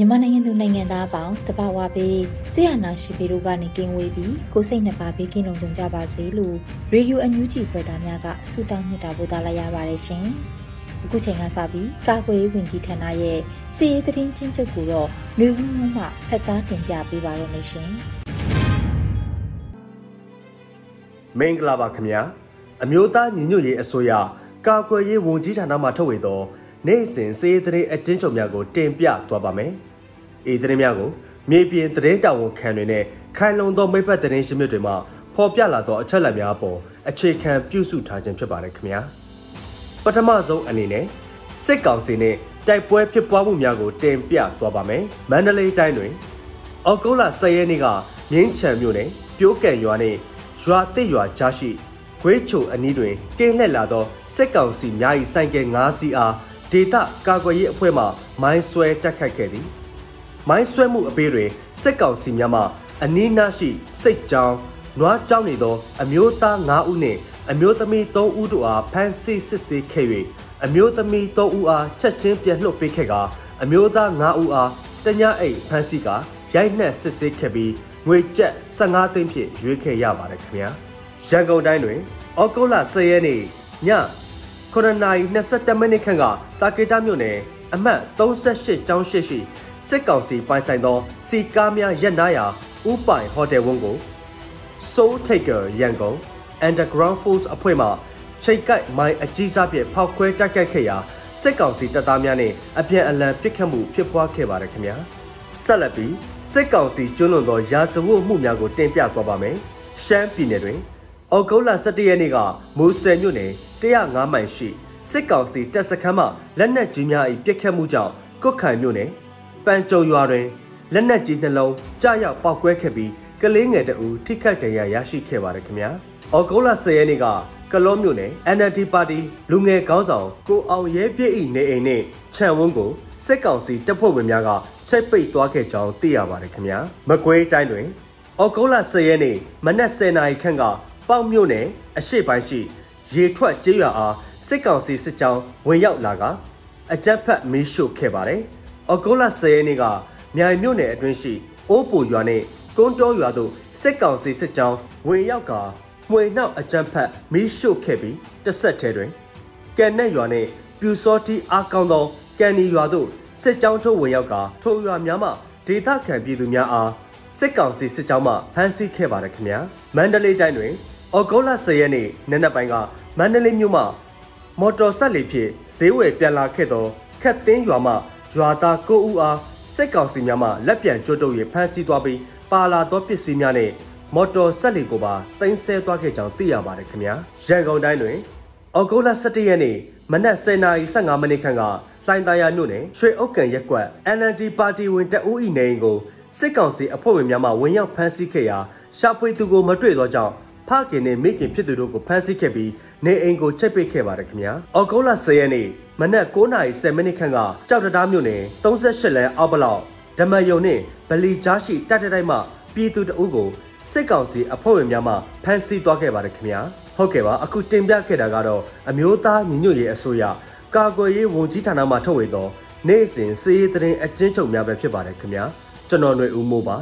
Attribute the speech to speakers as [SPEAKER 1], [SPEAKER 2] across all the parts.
[SPEAKER 1] မြန်မာနိုင်ငံသူနိုင်ငံသားအပေါင်းတဘာဝပေးဆရာနာရှိပေတို့ကနေကင်းဝေးပြီးကိုစိတ်နှစ်ပါးဘေးကင်းလုံခြုံကြပါစေလို့ရေဒီယိုအန်ယူဂျီဖွယ်သားများကဆုတောင်းမြတ်တာပို့သလာရပါတယ်ရှင်။အခုချိန်ကစပြီးကာကွယ်ရေးဝန်ကြီးဌာနရဲ့စီရေးသတင်းချင်းချုပ်ကိုတော့လူဦးမှုမှဖတ်ကြားတင်ပြပေးပါရမရှင်။
[SPEAKER 2] မင်္ဂလာပါခင်ဗျာ။အမျိုးသားညီညွတ်ရေးအစိုးရကာကွယ်ရေးဝန်ကြီးဌာနမှထုတ်ဝေသောနေ့စဉ်စီရေးသတင်းအကျဉ်းချုပ်များကိုတင်ပြသွားပါမယ်။ အေးသတင်းများကိုမြေပြင်သတင်းတာဝန်ခံတွေနဲ့ခိုင်လုံသောမိဖက်သတင်းရှင်းမြစ်တွေမှဖော်ပြလာသောအချက်အလက်များပေါ်အခြေခံပြုစုထားခြင်းဖြစ်ပါတယ်ခင်ဗျာပထမဆုံးအနေနဲ့စစ်ကောင်စီနဲ့တိုက်ပွဲဖြစ်ပွားမှုများကိုတင်ပြသွားပါမယ်မန္တလေးတိုင်းတွင်အောက်တိုဘာ10ရက်နေ့ကမြင်းချံမြို့နယ်ပြိုးကံရွာနှင့်ရွာတစ်ရွာကြားရှိခွေးချိုအနီးတွင်ကင်းလှည့်လာသောစစ်ကောင်စီများ၏စိုင်းကဲ9စီးအားဒေတာကာကွယ်ရေးအဖွဲ့မှမိုင်းဆွဲတက်ခတ်ခဲ့သည် မိုင်းဆွဲမှုအပေးတွေစစ်ကောင်စီများမှအနီးနားရှိစိတ်ကြောင်းနွားကြောင်းနေသော အမျိုးသား9ဦးနှင့်အမျိုးသမီး3ဦးတို့အားဖမ်းဆီးစစ်ဆေးခဲ့၍အမျိုးသမီး3ဦးအားချက်ချင်းပြန်လွှတ်ပေးခဲ့ကာအမျိုးသား9ဦးအားတညအိတ်ဖမ်းဆီးကာရိုက်နှက်စစ်ဆေးခဲ့ပြီးငွေကျပ်15သိန်းဖြင့်ရွေးခဲ့ရပါတယ်ခင်ဗျာရန်ကုန်တိုင်းတွင်ဩဂုတ်လ10ရက်နေ့ည9:22မိနစ်ခန့်ကတာကေတာမြို့နယ်အမှတ်38ကျောင်းရှိရှိ စစ်ကောင်စီပိုင်ဆိုင်သောစီကားများရပ်နားရာဥပိုင်ဟိုတယ်ဝန်းကို Soul Taker ရန်ကုန် Underground Force အဖွဲ့မှချိတ်ကိုက်မိုင်းအကြီးစားဖြင့်ဖောက်ခွဲတိုက်ခိုက်ခဲ့ရာစစ်ကောင်စီတပ်သားများနဲ့အပြန်အလှန်ပစ်ခတ်မှုဖြစ်ပွားခဲ့ပါတယ်ခင်ဗျာဆက်လက်ပြီးစစ်ကောင်စီကျွလွန်သောရာဇဝတ်မှုများကိုတင်ပြသွားပါမယ်ရှမ်းပြည်နယ်တွင်အော်ဂုတ်လ17ရက်နေ့ကမူဆယ်မြို့နယ်105မိုင်ရှိစစ်ကောင်စီတပ်စခန်းမှလက်နက်ကြီးများ၏ပစ်ခတ်မှုကြောင့်ကွတ်ခိုင်မြို့နယ် ပန်ကြုံရွာတွင်လက်နက်ကြီးနှလုံးကြားရောက်ပောက်ကွဲခဲ့ပြီးကလေးငယ်တအူထိခိုက်ဒဏ်ရာရရှိခဲ့ပါတယ်ခင်ဗျာ။အော်ဂိုလာ10ရက်နေ့ကကလောမြို့နယ် NLD ပါတီလူငယ်ခေါင်းဆောင်ကိုအောင်ရဲပြည့်ဤနေအိမ်နဲ့ခြံဝန်းကိုစစ်ကောင်စီတပ်ဖွဲ့ဝင်များကချိတ်ပိတ်သွားခဲ့ကြောင်းသိရပါတယ်ခင်ဗျာ။မကွေးတိုင်းတွင်အော်ဂိုလာ10ရက်နေ့မနက်10:00နာရီခန့်ကပေါက်မြို့နယ်အရှိပိုင်းရှိရေထွက်ကျေးရွာအားစစ်ကောင်စီစစ်ကြောင်းဝင်ရောက်လာကအကြက်ဖက်မီးရှို့ခဲ့ပါတယ်။။ ဩဂုတ်လ10ရက်နေ့ကမြိုင်မြို့နယ်အတွင်းရှိအိုးပူရွာနဲ့ကုန်းတောရွာတို့စစ်ကောင်စီစစ်ကြောင်းဝင်ရောက်ကမှွေနှောက်အကြမ်းဖက်မီးရှို့ခဲ့ပြီးတစ်ဆက်တည်းတွင်ကန်နဲ့ရွာနဲ့ပြူစောတီအားကောင်းသောကန်နီရွာတို့စစ်ကြောင်းထုတ်ဝင်ရောက်ကထိုရွာများမှဒေသခံပြည်သူများအားစစ်ကောင်စီစစ်ကြောင်းမှဖမ်းဆီးခဲ့ပါတယ်ခင်ဗျာမန္တလေးတိုင်းတွင်ဩဂုတ်လ10ရက်နေ့နနက်ပိုင်းကမန္တလေးမြို့မှာမော်တော်ဆက်လေဖြင့်ဈေးဝယ်ပြန်လာခဲ့သောခက်သိန်းရွာမှ ရွာသား9ဦးအားစစ်ကောင်စီများမှလက်ပြန်ကျွတ်တုပ်၍ဖမ်းဆီးသွားပြီးပါလာသောပစ္စည်းများနဲ့မော်တော်ဆက်လီကိုပါတင်ဆက်သွားခဲ့ကြောင်းသိရပါတယ်ခင်ဗျာရန်ကုန်တိုင်းတွင်အော်ဂိုလာ17ရက်နေ့မနက်10:15မိနစ်ခန့်ကလှိုင်သာယာမြို့နယ်ရွှေအုတ်ကန်ရက်ကွက် NLD ပါတီဝင်တအူးဤနေအိမ်ကိုစစ်ကောင်စီအဖွဲ့ဝင်များမှဝင်ရောက်ဖမ်းဆီးခဲ့ရာရှာဖွေသူကိုမတွေ့သောကြောင့်ဖခင်နဲ့မိခင်ဖြစ်သူတို့ကိုဖမ်းဆီးခဲ့ပြီးနေအိမ်ကိုချိတ်ပိတ်ခဲ့ပါတယ်ခင်ဗျာအော်ဂိုလာ10ရက်နေ့ မနက်9:10မိနစ်ခန့်ကကြောက်တရားမြို့နယ်38လမ်းအောက်ဘလောက်ဓမယုံနှင့်ဗလီကြားရှိတတ်တိုက်မှပြည်သူတအုပ်ကိုစစ်ကောင်စီအဖွဲ့ဝင်များမှဖမ်းဆီးသွားခဲ့ပါတယ်ခင်ဗျာဟုတ်ကဲ့ပါအခုတင်ပြခဲ့တာကတော့အမျိုးသားညီညွတ်ရေးအစိုးရကာကွယ်ရေးဝန်ကြီးဌာနမှထုတ်ဝေသော နေ့စဉ်စီးရေးသတင်းအကျဉ်းချုပ်များပဲဖြစ်ပါတယ်ခင်ဗျာကျွန်တော်ຫນွေဦးမိုးပါ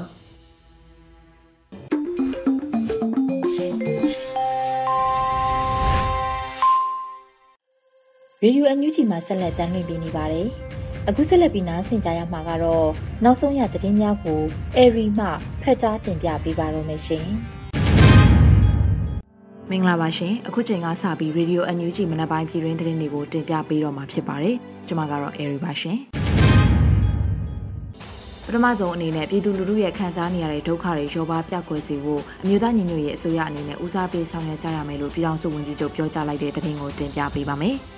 [SPEAKER 1] ရေဒီယိုအန်ယူဂျီမှာဆက်လက်တမ်းလွှင့်ပေးနေပါတယ်။အခုဆက်လက်ပြီးနားဆင်ကြရမှာကတော့နောက်ဆုံးရသတင်းများကိုအေရီမှဖတ်ကြားတင်ပြပေးပါရမရှင်။
[SPEAKER 3] မင်္ဂလာပါရှင်။အခုချိန်ကစပြီးရေဒီယိုအန်ယူဂျီမနက်ပိုင်းပြည်တွင်းသတင်းတွေကိုတင်ပြပေးတော့မှာဖြစ်ပါတယ်။ကျွန်မကတော့အေရီပါရှင်။ပထမဆုံးအနေနဲ့ပြည်သူလူထုရဲ့ခံစားနေရတဲ့ဒုက္ခတွေရောပါပြောက်ကွယ်စေဖို့အမျိုးသားညီညွတ်ရေးအစိုးရအနေနဲ့ဦးစားပေးဆောင်ရွက်ကြရမယ်လို့ပြည်ထောင်စုဝန်ကြီးချုပ်ပြောကြားလိုက်တဲ့သတင်းကိုတင်ပြပေးပါမယ်။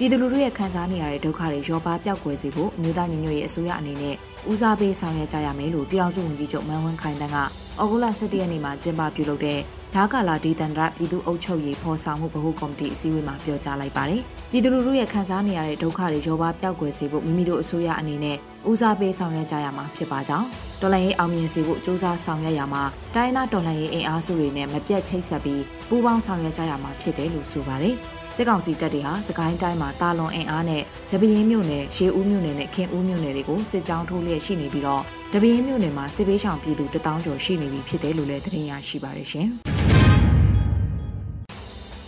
[SPEAKER 3] ပြည်သူလူထုရဲ့ခံစားနေရတဲ့ဒုက္ခတွေရောပါပြောက်ကွယ်စေဖို့အမျိုးသားညီညွတ်ရေးအစိုးရအနေနဲ့ဦးစားပေးဆောင်ရွက်ကြရမယ်လို့ပြည်ထောင်စုဝန်ကြီးချုပ်မန်ဝင်းခိုင်တန်းကဩဂုတ်လ17ရက်နေ့မှာကျင်းပပြုလုပ်တဲ့ဓာကာလာဒေသန္တရပြည်သူ့အုပ်ချုပ်ရေးဖော်ဆောင်မှုဗဟိုကော်မတီအစည်းအဝေးမှာပြောကြားလိုက်ပါတယ်။ပြည်သူလူထုရဲ့ခံစားနေရတဲ့ဒုက္ခတွေရောပါပြောက်ကွယ်စေဖို့မိမိတို့အစိုးရအနေနဲ့ဦးစားပေးဆောင်ရွက်ကြရမှာဖြစ်ပါကြောင်းတော်လှန်ရေးအောင်မြင်စေဖို့စ조사ဆောင်ရွက်ရမှာတိုင်းသားတော်လှန်ရေးအင်အားစုတွေနဲ့မပြတ်ချိတ်ဆက်ပြီးပူးပေါင်းဆောင်ရွက်ကြရမှာဖြစ်တယ်လို့ဆိုပါတယ်။ စစ်ကောင်စီတပ်တွေဟာစကိုင်းတိုင်းမှာတာလွန်အင်အားနဲ့တပင်းမြို့နယ်ရေဦးမြို့နယ်နဲ့ခင်ဦးမြို့နယ်တွေကိုစစ်ကြောင်းထိုးလျက်ရှိနေပြီးတော့တပင်းမြို့နယ်မှာစစ်ပေးဆောင်ပြည်သူတထောင်ကျော်ရှိနေပြီဖြစ်တယ်လို့လည်းသတင်းရရှိပါတယ်ရှင်။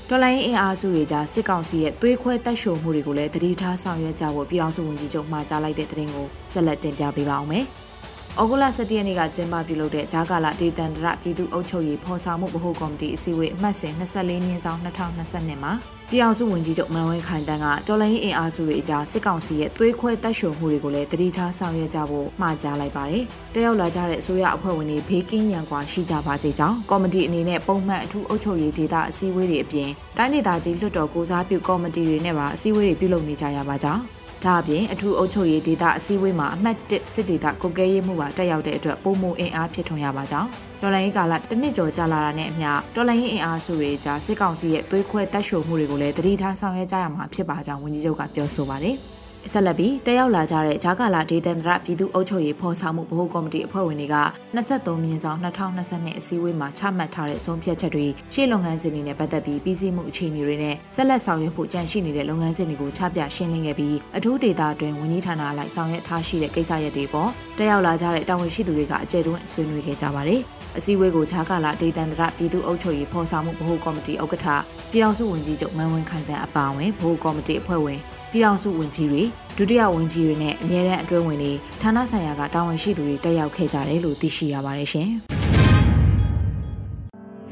[SPEAKER 3] တော်လိုင်းအင်အားစုတွေကြားစစ်ကောင်စီရဲ့သွေးခွဲတက်ရှိုမှုတွေကိုလည်းတတိထားဆောင်ရွက်ကြဖို့ပြည်ထောင်စုဝန်ကြီးချုပ်မှာကြားလိုက်တဲ့သတင်းကိုဆက်လက်တင်ပြပေးပါအောင်မယ်။ဩဂုတ်လ17ရက်နေ့ကကျင်းပပြုလုပ်တဲ့ဂျာကာလာဒေသန္တရပြည်သူ့အုပ်ချုပ်ရေးဖော်ဆောင်မှုဗဟိုကော်မတီအစည်းအဝေးအမှတ်စဉ်24မြင်းဆောင်2022မှာ ပြည်အောင်စုဝန်ကြီးချုပ်မန်ဝဲခိုင်တန်းကတော်လိုင်းရေးအင်အားစုတွေအကြားစစ်ကောင်စီရဲ့သွေးခွဲတက်ရှုံမှုတွေကိုလည်းတတိထားဆောင်ရွက်ကြဖို့မှာကြားလိုက်ပါတယ်။တက်ရောက်လာကြတဲ့အစိုးရအဖွဲ့ဝင်တွေဘေးကင်းရန်ကွာရှိကြပါစေကြောင်းကော်မတီအနေနဲ့ပုံမှန်အထူးအုပ်ချုပ်ရေးဒေသအစည်းအဝေးတွေအပြင်တိုင်းဒေသကြီးလွှတ်တော်ကိုစားပြုကော်မတီတွေနဲ့ပါအစည်းအဝေးတွေပြုလုပ်နေကြရပါကြောင်း ဒါအပြင်အထူးအုပ်ချုပ်ရေးဒေသအစည်းအဝေးမှာအမှတ်1စစ်ဒေသကိုကဲရေးမှုပါတက်ရောက်တဲ့အတွက်ပုံမှုအင်အားဖြစ်ထွန်းရပါကြောင်းတော်လိုင်းရေးကာလတစ်နှစ်ကျော်ကြာလာတာနဲ့အမျှတော်လိုင်းရေးအင်အားစုတွေကြားစစ်ကောင်စီရဲ့သွေးခွဲတက်ရှိုမှုတွေကိုလည်းတတိထားဆောင်ရွက်ကြရမှာဖြစ်ပါကြောင်းဝန်ကြီးချုပ်ကပြောဆိုပါတယ်။ ဆက်လက်ပြီးတက်ရောက်လာကြတဲ့ဂျာကာလာဒေသန္တရပြည်သူ့အုပ်ချုပ်ရေးဖော်ဆောင်မှုဗဟိုကော်မတီအဖွဲ့ဝင်တွေက23မြင်းဆောင်2022အစည်းအဝေးမှာချမှတ်ထားတဲ့ဆုံးဖြတ်ချက်တွေရှေ့လုပ်ငန်းစဉ်တွေနဲ့ပတ်သက်ပြီးပြည်စည်းမှုအခြေအနေတွေနဲ့ဆက်လက်ဆောင်ရွက်ဖို့ကြံရှိနေတဲ့လုပ်ငန်းစဉ်တွေကိုချပြရှင်းလင်းခဲ့ပြီးအထူးဒေသအတွင်းဝန်ကြီးဌာနအလိုက်ဆောင်ရွက်ထားရှိတဲ့ကိစ္စရပ်တွေပေါ်တက်ရောက်လာကြတဲ့တာဝန်ရှိသူတွေကအကြံတွန်းဆွေးနွေးခဲ့ကြပါတယ်။အစည်းအဝေးကိုဂျာကာလာဒေသန္တရပြည်သူ့အုပ်ချုပ်ရေးဖော်ဆောင်မှုဗဟိုကော်မတီဥက္ကဋ္ဌပြည်ထောင်စုဝန်ကြီးချုပ်မန်ဝင်းခိုင်တန်းအပါအဝင်ဗဟိုကော်မတီအဖွဲ့ဝင် ပြည်ထောင်စုဝန်ကြီးတွေဒုတိယဝန်ကြီးတွေနဲ့အမြဲတမ်းအတွင်းဝင်တွေဌာနဆိုင်ရာကတာဝန်ရှိသူတွေတက်ရောက်ခဲ့ကြတယ်လို့သိရှိရပါတယ်ရှင်။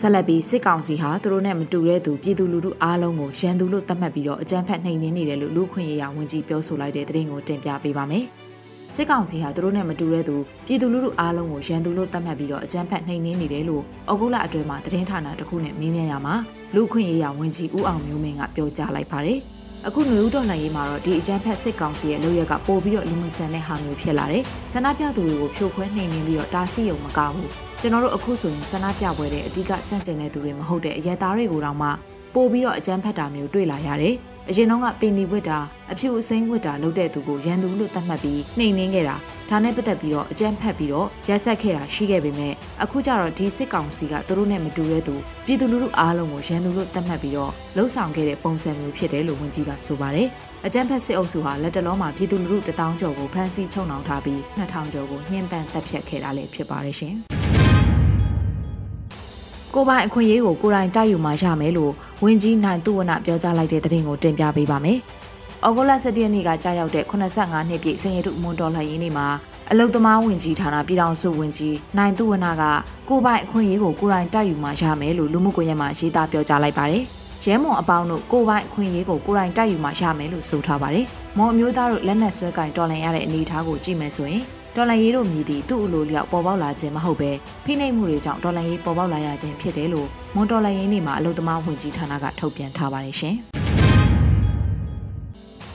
[SPEAKER 3] ဆက်လက်ပြီးစစ်ကောင်စီဟာသူတို့နဲ့မတူတဲ့သူပြည်သူလူထုအားလုံးကိုရန်သူလို့သတ်မှတ်ပြီးတော့အကြမ်းဖက်နှိမ်နင်းနေတယ်လို့လူခွင့်ရေးရဝန်ကြီးပြောဆိုလိုက်တဲ့သတင်းကိုတင်ပြပေးပါမယ်။စစ်ကောင်စီဟာသူတို့နဲ့မတူတဲ့သူပြည်သူလူထုအားလုံးကိုရန်သူလို့သတ်မှတ်ပြီးတော့အကြမ်းဖက်နှိမ်နင်းနေတယ်လို့ဩဂုတ်လအတွင်းမှာသတင်းဌာနတစ်ခုနဲ့မေးမြန်းရမှာလူခွင့်ရေးရဝန်ကြီးဦးအောင်မျိုးမင်းကပြောကြားလိုက်ပါတယ်။ အခုຫນွေဦးတော်လှန်ရေးမှာတော့ဒီအကြမ်းဖက်စစ်ကောင်စီရဲ့လုပ်ရက်ကပို့ပြီးတော့လူမဆန်တဲ့ဟာမျိုးဖြစ်လာတယ်။ဆန္ဒပြသူတွေကိုဖြိုခွဲနှိမ်နင်းပြီးတော့တားဆီးရုံမကဘူး။ကျွန်တော်တို့အခုဆိုရင်ဆန္ဒပြပွဲတဲ့အဓိကစန့်ကျင်တဲ့သူတွေမဟုတ်တဲ့အရက်သားတွေကိုတောင်မှပို့ပြီးတော့အကြမ်းဖက်တာမျိုးတွေ့လာရတယ်။ အရင်တော့ကပင်နီဝစ်တာအဖြူအစိမ်းဝစ်တာလုပ်တဲ့သူကိုရန်သူလို့သတ်မှတ်ပြီးနှိမ်နင်းခဲ့တာဒါနဲ့ပတ်သက်ပြီးတော့အကြမ်းဖက်ပြီးတော့ရက်ဆက်ခဲ့တာရှိခဲ့ပေမဲ့အခုကျတော့ဒီစစ်ကောင်စီကသူတို့နဲ့မတူတဲ့သူပြည်သူလူထုအားလုံးကိုရန်သူလို့သတ်မှတ်ပြီးတော့လှုပ်ဆောင်ခဲ့တဲ့ပုံစံမျိုးဖြစ်တယ်လို့ဝန်ကြီးကဆိုပါတယ်အကြမ်းဖက်စစ်အုပ်စုဟာလက်တလုံးမှာပြည်သူလူထုတထောင်ကျော်ကိုဖမ်းဆီးချုပ်နှောင်ထားပြီး2000ကျော်ကိုညှဉ်းပန်းတပ်ဖြတ်ခဲ့တာလည်းဖြစ်ပါတယ်ရှင် ကိုပိုင်အခွင့်အရေးကိုကိုယ်တိုင်တိုက်ယူမှရမယ်လို့ဝင်းကြီးနိုင်သူဝနပြောကြားလိုက်တဲ့သတင်းကိုတင်ပြပေးပါမယ်။ဩဂုတ်လ17ရက်နေ့ကကြာရောက်တဲ့85နှစ်ပြည့်စင်ရတုမွန်တော်လှန်ရေးနေ့မှာအလုတ်သမားဝင်ကြီးဌာနပြည်ထောင်စုဝင်ကြီးနိုင်သူဝနကကိုပိုင်အခွင့်အရေးကိုကိုယ်တိုင်တိုက်ယူမှရမယ်လို့လူမှုကွန်ရက်မှာရေးသားပြောကြားလိုက်ပါတယ်။ရဲမွန်အပေါင်းတို့ကိုပိုင်အခွင့်အရေးကိုကိုယ်တိုင်တိုက်ယူမှရမယ်လို့ဆိုထားပါတယ်။မော်အမျိုးသားတို့လက်နက်ဆွဲကင်တော်လှန်ရတဲ့အနေအထားကိုကြည့်မယ်ဆိုရင် တော်လန်ရေးတို့မြည်သည့်သူ့အလိုလျောက်ပေါ်ပေါက်လာခြင်းမဟုတ်ပဲဖိနှိပ်မှုတွေကြောင့်တော်လန်ရေးပေါ်ပေါက်လာရခြင်းဖြစ်တယ်လို့မွန်တော်လန်ရေးနေ့မှာအလုသမားဝင်ကြီးဌာနကထုတ်ပြန်ထားပါတယ်ရှင်။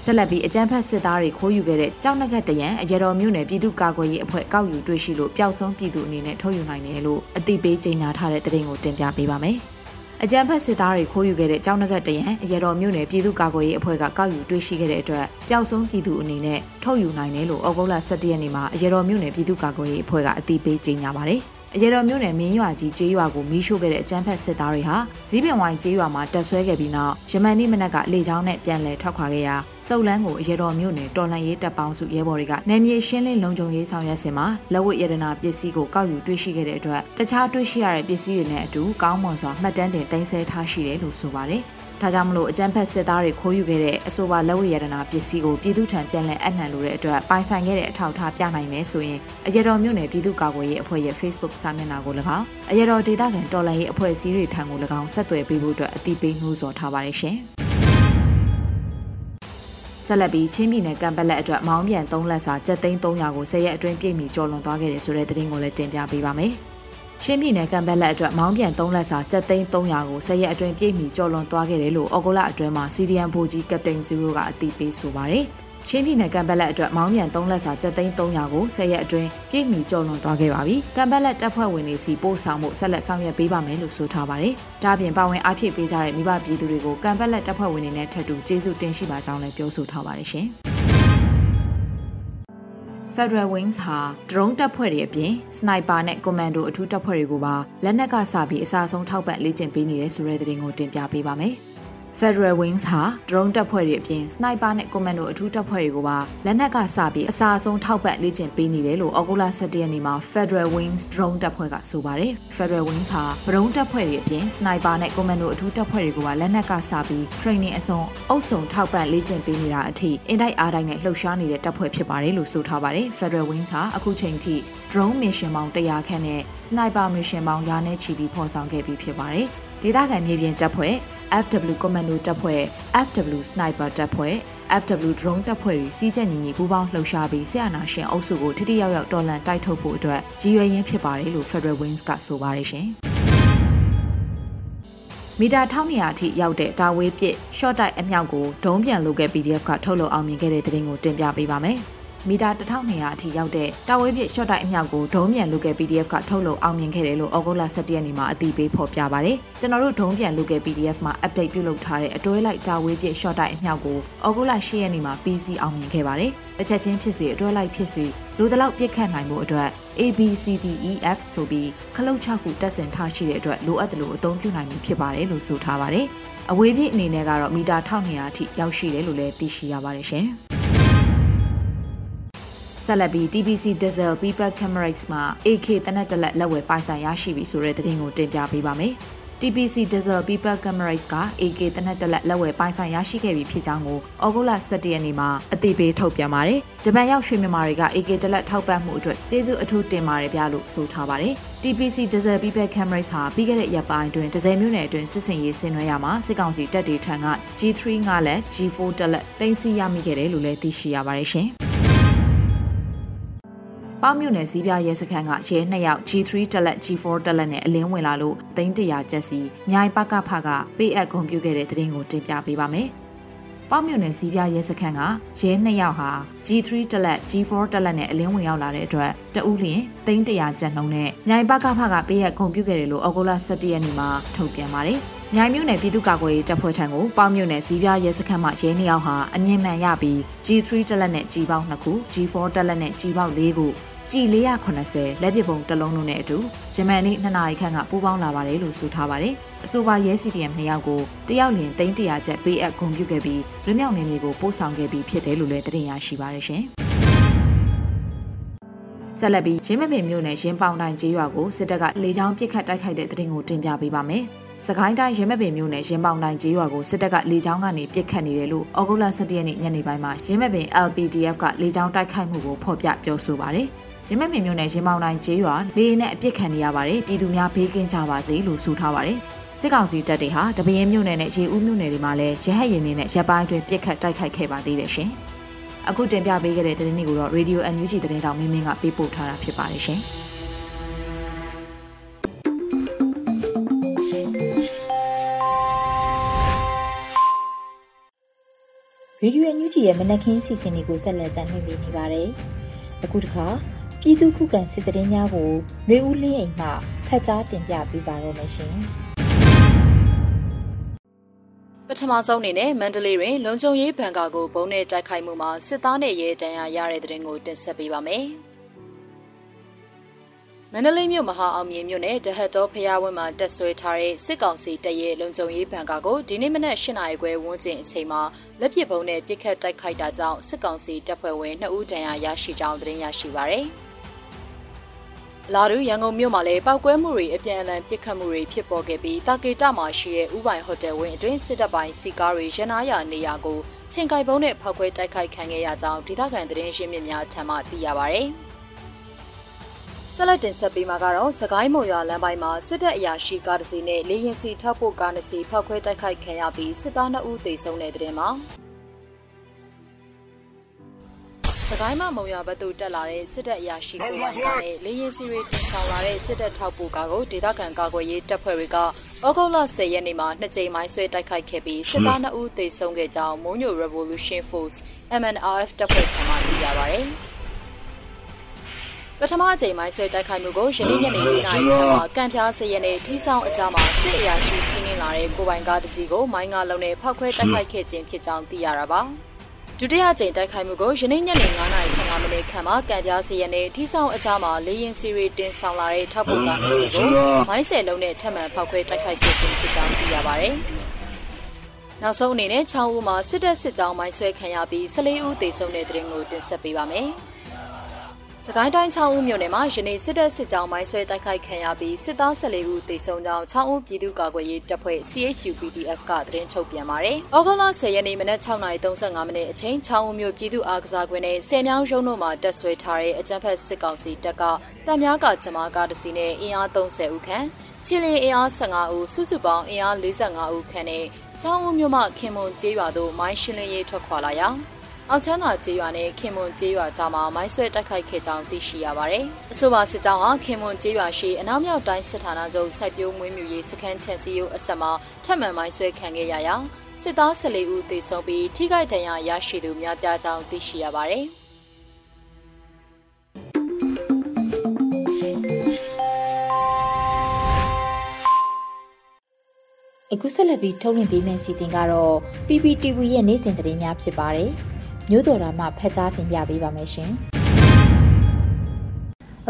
[SPEAKER 3] ဆက်လက်ပြီးအကြမ်းဖက်စစ်သားတွေခိုးယူခဲ့တဲ့ကြောက်နှက်ကတရံအရတော်မြို့နယ်ပြည်သူ့ကာကွယ်ရေးအဖွဲ့ကောက်ယူတွေ့ရှိလို့ပျောက်ဆုံးပြည်သူအနေနဲ့ထုတ်ယူနိုင်တယ်လို့အသိပေးကြေညာထားတဲ့သတင်းကိုတင်ပြပေးပါမယ်။ အကြမ်းဖက်စစ်သားတွေခိုးယူခဲ့တဲ့ကြောင်းနဂတ်တရံအရတော်မြို့နယ်ပြည်သူ့ကာကွယ်ရေးအဖွဲ့ကကောက်ယူတွေ့ရှိခဲ့တဲ့အတွက်ပျောက်ဆုံးပြည်သူအနေနဲ့ထုတ်ယူနိုင်တယ်လို့ဩဂုတ်လ17ရက်နေ့မှာအရတော်မြို့နယ်ပြည်သူ့ကာကွယ်ရေးအဖွဲ့ကအသိပေးကြေညာပါတယ်။ အရေတော်မြို့နယ်မင်းရွာကြီးကျေးရွာကိုမီးရှို့ခဲ့တဲ့အကြမ်းဖက်စစ်သားတွေဟာဇီးပင်ဝိုင်းကျေးရွာမှာတက်ဆွဲခဲ့ပြီးနောက်ယမန်နေ့မနက်ကလေကြောင်းနဲ့ပြန်လည်ထွက်ခွာခဲ့ရာစုပ်လန်းကိုအရေတော်မြို့နယ်တော်လှန်ရေးတပ်ပေါင်းစုရဲဘော်တွေကနယ်မြေရှင်းလင်းလုံခြုံရေးဆောင်ရွက်စဉ်မှာလက်ဝတ်ရတနာပစ္စည်းကိုကောက်ယူတွေ့ရှိခဲ့တဲ့အတွက်တခြားတွေ့ရှိရတဲ့ပစ္စည်းတွေနဲ့အတူကောင်းမွန်စွာမှတ်တမ်းတင်သိမ်းဆည်းထားရှိတယ်လို့ဆိုပါတယ်။ ဒဒါကြောင့်မလို့အကြမ်းဖက်စစ်သားတွေခိုးယူခဲ့တဲ့အဆိုပါလက်ဝဲရတနာပစ္စည်းကိုပြည်သူထံပြန်လည်အနှံလို့တဲ့အတွက်ပိုင်ဆိုင်ခဲ့တဲ့အထောက်အထားပြနိုင်မယ်ဆိုရင်အရတော်မြို့နယ်ပြည်သူ့ကာကွယ်ရေးအဖွဲ့ရဲ့ Facebook စာမျက်နှာကို၎င်းအရတော်ဒေသခံတော်လှန်ရေးအဖွဲ့အစည်းတွေထံကို၎င်းဆက်သွယ်ပေးဖို့အတွက်အသိပေးနှိုးဆော်ထားပါတယ်ရှင်။ဆက်လက်ပြီးချင်းပြည်နယ်ကံပက်လက်အတွက်မောင်းပြန်3လက်စာကျပ်သိန်း300ကို10ရက်အတွင်းပြည့်မီကျော်လွန်သွားခဲ့တယ်ဆိုတဲ့သတင်းကိုလည်းတင်ပြပေးပါမယ်။ ချင်းပြည်နယ်ကံပက်လက်အတွက်မောင်းပြန်3လက်စာကျပ်သိန်း300ကို10ရက်အတွင်းပြည့်မီကျော်လွန်သွားခဲ့တယ်လို့အော်ဂိုလာအတွင်းမှာ CDM ဘူကြီးကပတိန်0ကအသိပေးဆိုပါတယ်။ချင်းပြည်နယ်ကံပက်လက်အတွက်မောင်းမြန်3လက်စာ7သိန်း300ကို10ရက်အတွင်းပြည့်မီကျော်လွန်သွားခဲ့ပါပြီ။ကံပက်လက်တပ်ဖွဲ့ဝင်တွေစီပို့ဆောင်မှုဆက်လက်ဆောင်ရွက်ပေးပါမယ်လို့ဆိုထားပါတယ်။ဒါ့အပြင်ပါဝင်အားဖြည့်ပေးကြတဲ့မိဘပြည်သူတွေကိုကံပက်လက်တပ်ဖွဲ့ဝင်တွေနဲ့ထပ်တူကျေးဇူးတင်ရှိပါကြောင်းလည်းပြောဆိုထားပါတယ်ရှင်။ Federal Wings ဟာ drone တပ်ဖွဲ့တွေအပြင် sniper နဲ့ commando အထူးတပ်ဖွဲ့တွေကိုပါလက်နက်ကစပြီးအစားဆုံးထောက်ပံ့လေ့ကျင့်ပေးနေတဲ့ဆိုတဲ့သတင်းကိုတင်ပြပေးပါမယ်။ Federal Wings ဟာ drone တပ်ဖွဲ့တွေအပြင် sniper နဲ့ commando အထူးတပ်ဖွဲ့တွေကိုပါလက်နက်ကစပြီးအစားအဆုံးထောက်ပံ့လေ့ကျင့်ပေးနေတယ်လို့အော်ဂိုလာ17ရက်နေ့မှာ Federal Wings drone တပ်ဖွဲ့ကဆိုပါတယ်။ Federal Wings ဟာ drone တပ်ဖွဲ့တွေအပြင် sniper နဲ့ commando အထူးတပ်ဖွဲ့တွေကိုပါလက်နက်ကစပြီး training အစုံအုပ်စုံထောက်ပံ့လေ့ကျင့်ပေးနေတာအထိအင်တိုက်အားတိုက်နဲ့လှုပ်ရှားနေတဲ့တပ်ဖွဲ့ဖြစ်ပါတယ်လို့ဆိုထားပါတယ်။ Federal Wings ဟာအခုချိန်ထိ drone mission ပေါင်း100ခန့်နဲ့ sniper mission ပေါင်းရာနဲ့ချီပြီးဖော်ဆောင်ခဲ့ပြီးဖြစ်ပါတယ်။ ဒေသခံမြေပြင်တပ်ဖွဲ့ FW Commando တပ်ဖွဲ့ FW Sniper တပ်ဖွဲ့ FW Drone တပ်ဖွဲ့တွေစီးကျက်ညီညီပူးပေါင်းလှုပ်ရှားပြီးဆရာနာရှင်အုပ်စုကိုထိထိရောက်ရောက်တော်လှန်တိုက်ထုတ်ဖို့အတွက်ရည်ရွယ်ရင်းဖြစ်ပါတယ်လို့ Federal Wings ကဆိုပါတယ်ရှင်။မီတာ1200အထိရောက်တဲ့တာဝေးပစ် short တိုက်အမြောက်ကိုဒုံးပြန်လုပ်ခဲ့ PDF ကထုတ်လုပ်အောင်မြင်ခဲ့တဲ့သတင်းကိုတင်ပြပေးပါမယ်။ မီတာ1200အထိရောက်တဲ့တာဝဲပြစ်ရှော့တိုက်အမြောက်ကိုဒုံးပြန်လုခဲ့ PDF ကထုတ်လုပ်အောင်မြင်ခဲ့တယ်လို့ဩဂုတ်လ17ရက်နေ့မှာအသိပေးဖော်ပြပါဗျ။ကျွန်တော်တို့ဒုံးပြန်လုခဲ့ PDF မှာ update ပြုလုပ်ထားတဲ့အတွဲလိုက်တာဝဲပြစ်ရှော့တိုက်အမြောက်ကိုဩဂုတ်လ10ရက်နေ့မှာ PC အောင်မြင်ခဲ့ပါတယ်။တစ်ချက်ချင်းဖြစ်စီအတွဲလိုက်ဖြစ်စီလူတလောက်ပြစ်ခတ်နိုင်မှုအတွက် ABCDEF ဆိုပြီးခလုတ်6ခုတက်ဆင်ထားရှိတဲ့အတွက်လိုအပ်တယ်လို့အသုံးပြုနိုင်မှုဖြစ်ပါတယ်လို့ဆိုထားပါတယ်။အဝေးပြေးအနေနဲ့ကတော့မီတာ1200အထိရောက်ရှိတယ်လို့လည်းသိရှိရပါတယ်ရှင်။ ဆက်လက်ပြီး TBC Diesel People Cameras မှာ AK တနက်တလက်လက်ဝယ်ပိုင်ဆိုင်ရရှိပြီဆိုတဲ့သတင်းကိုတင်ပြပေးပါမယ်။ TPC Diesel People Cameras က AK တနက်တလက်လက်ဝယ်ပိုင်ဆိုင်ရရှိခဲ့ပြီဖြစ်ကြောင်းကိုဩဂုတ်လ17ရက်နေ့မှာအသိပေးထုတ်ပြန်ပါတယ်။ဂျပန်ရောက်ရွှေမြန်မာတွေက AK တလက်ထောက်ပံ့မှုအတွက်ကျေးဇူးအထူးတင်ပါတယ်ဗျလို့ဆိုထားပါတယ်။ TPC Diesel People Cameras ဟာပြီးခဲ့တဲ့ရက်ပိုင်းအတွင်းဒဇယ်မြို့နယ်အတွင်းစစ်စင်ရေးဆင်နွှဲရမှာစစ်ကောင်စီတပ်တွေထံက G3 ငါလက် G4 တက်လက်တင်စီရမိခဲ့တယ်လို့လည်းသိရှိရပါတယ်ရှင်။ ပေါမြို့နယ်စီးပြရဲစခန်းကရဲ2ယောက် G3 တက်လက် G4 တက်လက်နဲ့အလင်းဝင်လာလို့သိန်းတရာကျက်စီမြိုင်ပကဖကပေးအပ်ဂုံပြုခဲ့တဲ့တဲ့ရင်ကိုတင်ပြပေးပါမယ်။ပေါမြို့နယ်စီးပြရဲစခန်းကရဲ2ယောက်ဟာ G3 တက်လက် G4 တက်လက်နဲ့အလင်းဝင်ရောက်လာတဲ့အတွက်တဦးလျင်သိန်းတရာကျက်နှုံးနဲ့မြိုင်ပကဖကပေးအပ်ဂုံပြုခဲ့တယ်လို့အော်ဂိုလာ17ရက်နေ့မှာထုတ်ပြန်ပါတယ်။မြိုင်မြို့နယ်ပြည်သူ့ကာကွယ်ရေးတပ်ဖွဲ့ထံကိုပေါမြို့နယ်စီးပြရဲစခန်းမှရဲနှစ်ယောက်ဟာအမြင့်မှန်ရပြီး G3 တက်လက်နဲ့ G ပေါင်း2ခု G4 တက်လက်နဲ့ G ပေါင်း4ခု ကြည်480လက်ပစ်ပုံတစ်လုံးလုံးနဲ့အတူဂျမန်နေ့2နာရီခန့်ကပူးပေါင်းလာပါတယ်လို့ဆိုထားပါတယ်။အဆိုပါရဲ CDM နှစ်ယောက်ကိုတယောက်လျင်သိန်း100ကျပ်ပေးအပ်ဂုဏ်ပြုခဲ့ပြီးလူမြောက်နေမျိုးကိုပို့ဆောင်ခဲ့ပြီးဖြစ်တယ်လို့လည်းတင်ရရှိပါတယ်ရှင်။ဆက်လက်ပြီးရင်းမပင်မြို့နယ်ရင်းပေါင်တိုင်းကျေးရွာကိုစစ်တပ်ကလေကြောင်းပစ်ခတ်တိုက်ခိုက်တဲ့တဲ့တင်ကိုတင်ပြပေးပါမယ်။စကိုင်းတိုင်းရမပင်မြို့နယ်ရင်းပေါင်တိုင်းကျေးရွာကိုစစ်တပ်ကလေကြောင်းကနေပစ်ခတ်နေတယ်လို့ဩဂုတ်လ17ရက်နေ့ညနေပိုင်းမှာရင်းမပင် LPDF ကလေကြောင်းတိုက်ခိုက်မှုကိုဖော်ပြပြောဆိုပါတယ်။ ရင်းမမြင်မြို့နယ်ရင်းမောင်းတိုင်းကျေးရွာလေရင်နဲ့အပြစ်ခံနေရပါတယ်ပြည်သူများဘေးကင်းကြပါစေလို့ဆိုထားပါတယ်စစ်ကောင်စီတပ်တွေဟာတပင်းမြို့နယ်နဲ့ရေဦးမြို့နယ်တွေမှာလည်းရဟတ်ရင်တွေနဲ့ရပ်ပိုင်းတွင်ပြစ်ခတ်တိုက်ခိုက်ခဲ့ပါသေးတယ်ရှင်အခုတင်ပြပေးခဲ့တဲ့သတင်းတွေကိုတော့ Radio NUG သတင်းတောင်မင်းမင်းကပေးပို့ထားတာဖြစ်ပါတယ်ရှင်
[SPEAKER 1] ရေဒီယိုအန်ယူဂျီရဲ့မနက်ခင်းစီစဉ်တွေကိုဆက်လက်တင်ပြနေပါတယ်။အခုတခါ ပြည်သူခုခံစစ်တရင်များကိုနှွေဦးလင်းအိမ်မှဖတ်ကြားတင်ပြပေးပါတော့မရှင်
[SPEAKER 4] ပထမဆုံးအနေနဲ့မန္တလေးတွင်လုံခြုံရေးဘဏ်ကာကိုဘုံနဲ့တိုက်ခိုက်မှုမှာစစ်သားနဲ့ရဲတန်းရရတဲ့တဲ့ရင်ကိုတင်ဆက်ပေးပါမယ်။ မန္တလေးမြို့မဟာအောင်မြေမြို့နယ်တဟတ်တော်ဖျားဝင်းမှာတက်ဆွဲထားတဲ့စစ်ကောင်စီတပ်ရဲ့လုံခြုံရေးဘဏ်ကာကိုဒီနေ့မနက်၈နာရီခွဲဝန်းကျင်အချိန်မှာလက်ပစ်ဗုံးနဲ့ပစ်ခတ်တိုက်ခိုက်တာကြောင့်စစ်ကောင်စီတပ်ဖွဲ့ဝင်2ဦးဒဏ်ရာရရှိကြောင်းသတင်းရရှိပါရယ်။လာဒူရန်ကုန်မြို့မှာလည်းပောက်ကွဲမှုတွေအပြန်အလှန်ပစ်ခတ်မှုတွေဖြစ်ပေါ်ခဲ့ပြီးတာကေတမှာရှိတဲ့ဥပိုင်ဟိုတယ်ဝင်းအတွင်းစစ်တပ်ပိုင်းစီကားတွေရန်နာရနေရာကိုချင်းကိုင်ပုံးနဲ့ဖောက်ခွဲတိုက်ခိုက်ခံခဲ့ရကြောင်းဒေသခံသတင်းရင်းမြစ်များထံမှသိရပါဗျ။ ဆက်လက်တင်ဆက်ပေးမှာကတော့စကိုင်းမုံရွာလမ်းပိုင်းမှာစစ်တပ်အရာရှိကားတစ်စီးနဲ့လေရင်စီထောက်ဖို့ကားတစ်စီးဖောက်ခွဲတိုက်ခိုက်ခံရပြီးစစ်သား2ဦးသေဆုံးတဲ့တဲ့မှာစကိုင်းမမုံရွာဘက်သို့တက်လာတဲ့စစ်တပ်အရာရှိကိုယ်တိုင်နဲ့လေရင်စီတွေတင်ဆောင်လာတဲ့စစ်တပ်ထောက်ပို့ကားကိုဒေသခံကာကွယ်ရေးတပ်ဖွဲ့တွေကဩဂုတ်လ10ရက်နေ့မှာနှစ်ကြိမ်မိုင်းဆွဲတိုက်ခိုက်ခဲ့ပြီးစစ်သား2ဦးသေဆုံးခဲ့ကြောင်းမုံညို Revolution Force MNRF တပ်ဖွဲ့ထံမှသိရပါဗျ။ ပထမအကြိမ်မိုင်းဆွဲတိုက်ခိုက်မှုကိုယနေ့ညနေ၄နာရီခန့်မှာကံပြားစရနဲ့ထီဆောင်အကြမှာစစ်အရာရှိစီးနင်းလာတဲ့ကိုပိုင်ကားတစ်စီးကိုမိုင်းငါလုံးနဲ့ဖောက်ခွဲတိုက်ခိုက်ခဲ့ခြင်းဖြစ်ကြောင်းသိရတာပါ။ဒုတိယကြိမ်တိုက်ခိုက်မှုကိုယနေ့ညနေ9:15မိနစ်ခန့်မှာကံပြားစရနဲ့ထီဆောင်အကြမှာလေရင်စီရီတင်ဆောင်လာတဲ့ထောက်ပို့ကားတစ်စီးကိုမိုင်းဆယ်လုံးနဲ့ထပ်မံဖောက်ခွဲတိုက်ခိုက်ခဲ့ခြင်းဖြစ်ကြောင်းသိရပါတယ်။နောက်ဆုံးအနေနဲ့ချောင်းဦးမှာစစ်တပ်စစ်ကြောင်းမိုင်းဆွဲခံရပြီး14ဦးသေဆုံးတဲ့တဲ့ရင်ကိုတင်ဆက်ပေးပါမယ်။ စကိုင်းတိုင်း6ဦးမြို့နယ်မှာယနေ့စစ်တပ်စစ်ကြောင်းမိုင်းဆွဲတိုက်ခိုက်ခံရပြီးစစ်သား14ဦးသေဆုံးကြောင်း6ဦးပြည်သူ့ကာကွယ်ရေးတပ်ဖွဲ့ CHU PDF ကသတင်းထုတ်ပြန်ပါတယ်။ဩဂုတ်လ10ရက်နေ့မနက်6:35မိနစ်အချိန်6ဦးမြို့ပြည်သူ့အားကစားကွင်းနဲ့ဆယ်မြောင်းရုံးတို့မှာတက်ဆွဲထားတဲ့အကြမ်းဖက်စစ်ကောင်စီတပ်ကတပ်များကဂျမားကားတစ်စီးနဲ့အင်အား30ဦးခန့်ချီလီအင်အား15ဦးစုစုပေါင်းအင်အား45ဦးခန့်နဲ့6ဦးမြို့မှခင်မွန်ကျေးရွာသို့မိုင်းရှင်းလင်းရေးထွက်ခွာလာရာ အောက်ချမ်းသာကျေးရွာနဲ့ခင်မွန်ကျေးရွာကြားမှာမိုင်းဆွဲတိုက်ခိုက်ခဲ့ကြောင်းသိရှိရပါတယ်။အဆိုပါစစ်ကြောင်းဟာခင်မွန်ကျေးရွာရှိအနောက်မြောက်တိုင်းစစ်ဌာနချုပ်စိုက်ပျိုးမွေးမြူရေးစခန်းချန်စီယိုအဆက်မှာထပ်မံမိုင်းဆွဲခံခဲ့ရရာစစ်သား14ဦးသေဆုံးပြီးထိခိုက်ဒဏ်ရာရရှိသူများပြားကြောင်းသိရှိရပါတယ်။
[SPEAKER 1] အခုဆက်လက်ပြီးထုတ်လွှင့်ပေးမယ့်စီစဉ်ကတော့ PPTV ရဲ့နေ့စဉ်သတင်းများဖြစ်ပါတယ်။ မျိုးတော်တာမှဖက်ကြားတင်ပြပေးပါမယ်ရှင်။